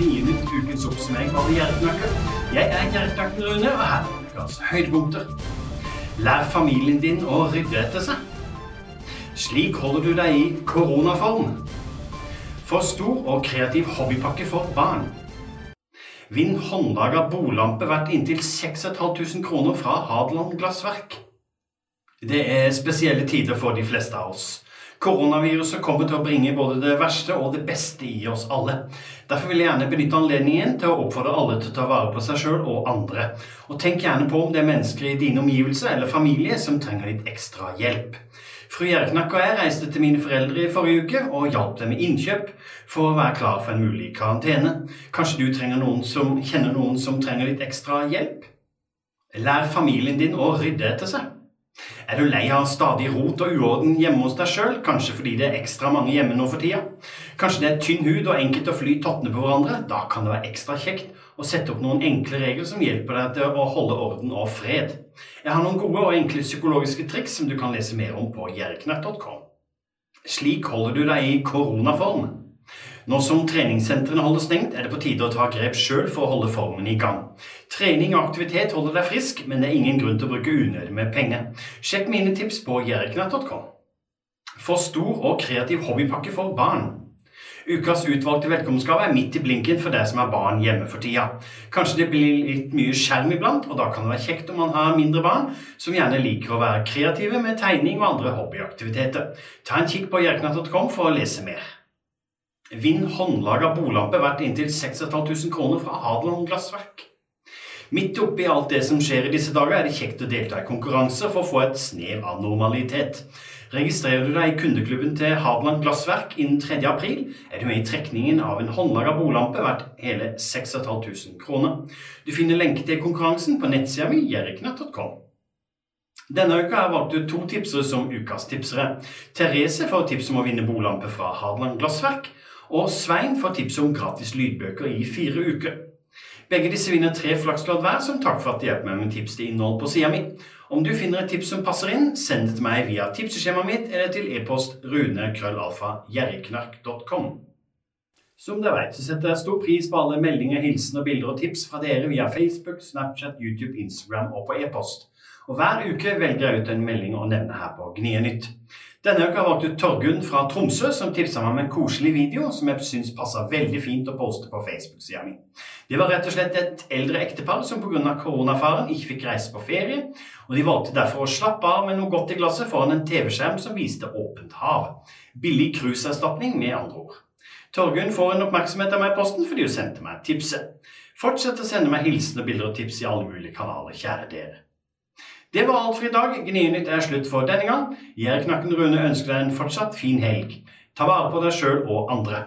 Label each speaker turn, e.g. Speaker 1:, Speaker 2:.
Speaker 1: Gnienytt ukens oppsummering av Gjerknakker. Jeg er Gjerknakken Rune, og her er ukas høydepunkter. Lær familien din å rydde seg. Slik holder du deg i koronaform. For stor og kreativ hobbypakke for barn. Vinn håndlaga bolampe verdt inntil 6500 kroner fra Hadeland Glassverk. Det er spesielle tider for de fleste av oss. Koronaviruset kommer til å bringe både det verste og det beste i oss alle. Derfor vil jeg gjerne benytte anledningen til å oppfordre alle til å ta vare på seg sjøl og andre. Og tenk gjerne på om det er mennesker i dine omgivelser eller familie som trenger litt ekstra hjelp. Fru Gjerknakk og jeg reiste til mine foreldre i forrige uke og hjalp dem med innkjøp for å være klar for en mulig karantene. Kanskje du trenger noen som kjenner noen som trenger litt ekstra hjelp? Lær familien din å rydde etter seg. Er du lei av stadig rot og uorden hjemme hos deg sjøl, kanskje fordi det er ekstra mange hjemme nå for tida? Kanskje det er tynn hud og enkelt å fly tottene på hverandre? Da kan det være ekstra kjekt å sette opp noen enkle regler som hjelper deg til å holde orden og fred. Jeg har noen gode og enkle psykologiske triks som du kan lese mer om på jerknett.com. Slik holder du deg i koronaform. Nå som treningssentrene holder stengt, er det på tide å ta grep sjøl for å holde formen i gang. Trening og aktivitet holder deg frisk, men det er ingen grunn til å bruke unødig med penger. Sjekk mine tips på jerknatt.com. For stor og kreativ hobbypakke for barn. Ukas utvalgte velkomstgave er midt i blinken for deg som er barn hjemme for tida. Kanskje det blir litt mye skjerm iblant, og da kan det være kjekt om man har mindre barn som gjerne liker å være kreative med tegning og andre hobbyaktiviteter. Ta en kikk på jerknatt.com for å lese mer. Vinn håndlaga bolampe verdt inntil 6500 kroner fra Hadeland Glassverk. Midt oppi alt det som skjer i disse dager, er det kjekt å delta i konkurranser for å få et snev av normalitet. Registrerer du deg i kundeklubben til Hadeland Glassverk innen 3. april, er du med i trekningen av en håndlaga bolampe verdt hele 6500 kroner. Du finner lenke til konkurransen på nettsida mi jeriknett.com. Denne uka har jeg valgt ut to tipsere som ukas tipsere. Therese får tips om å vinne bolampe fra Hadeland Glassverk, og Svein får tips om gratis lydbøker i fire uker. Begge disse vinner tre flakslodd hver som takk for at de hjelper meg med tips til innhold på sida mi. Om du finner et tips som passer inn, send det til meg via tipseskjemaet mitt eller til e-post runekrøllalfagjerriknark.com. Som dere vet, så setter jeg stor pris på alle meldinger, hilsener, bilder og tips fra dere via Facebook, Snapchat, YouTube, Instagram og på e-post. Og hver uke velger jeg ut en melding å nevne her på Gnienytt. Denne uka valgte Torgunn fra Tromsø, som tipsa meg om en koselig video som jeg syns passa veldig fint å poste på Facebook-sida mi. Det var rett og slett et eldre ektepar som pga. koronafaren ikke fikk reise på ferie, og de valgte derfor å slappe av med noe godt i glasset foran en TV-skjerm som viste åpent hav. Billig cruiseerstatning, med andre ord. Torgunn får en oppmerksomhet av meg i posten fordi hun sendte meg tipset. Fortsett å sende meg hilsener, bilder og tips i alle mulige kanaler, kjære dere. Det var alt for i dag. Gnienytt er slutt for denne gang. Jerknakken Rune ønsker deg en fortsatt fin helg. Ta vare på deg sjøl og andre.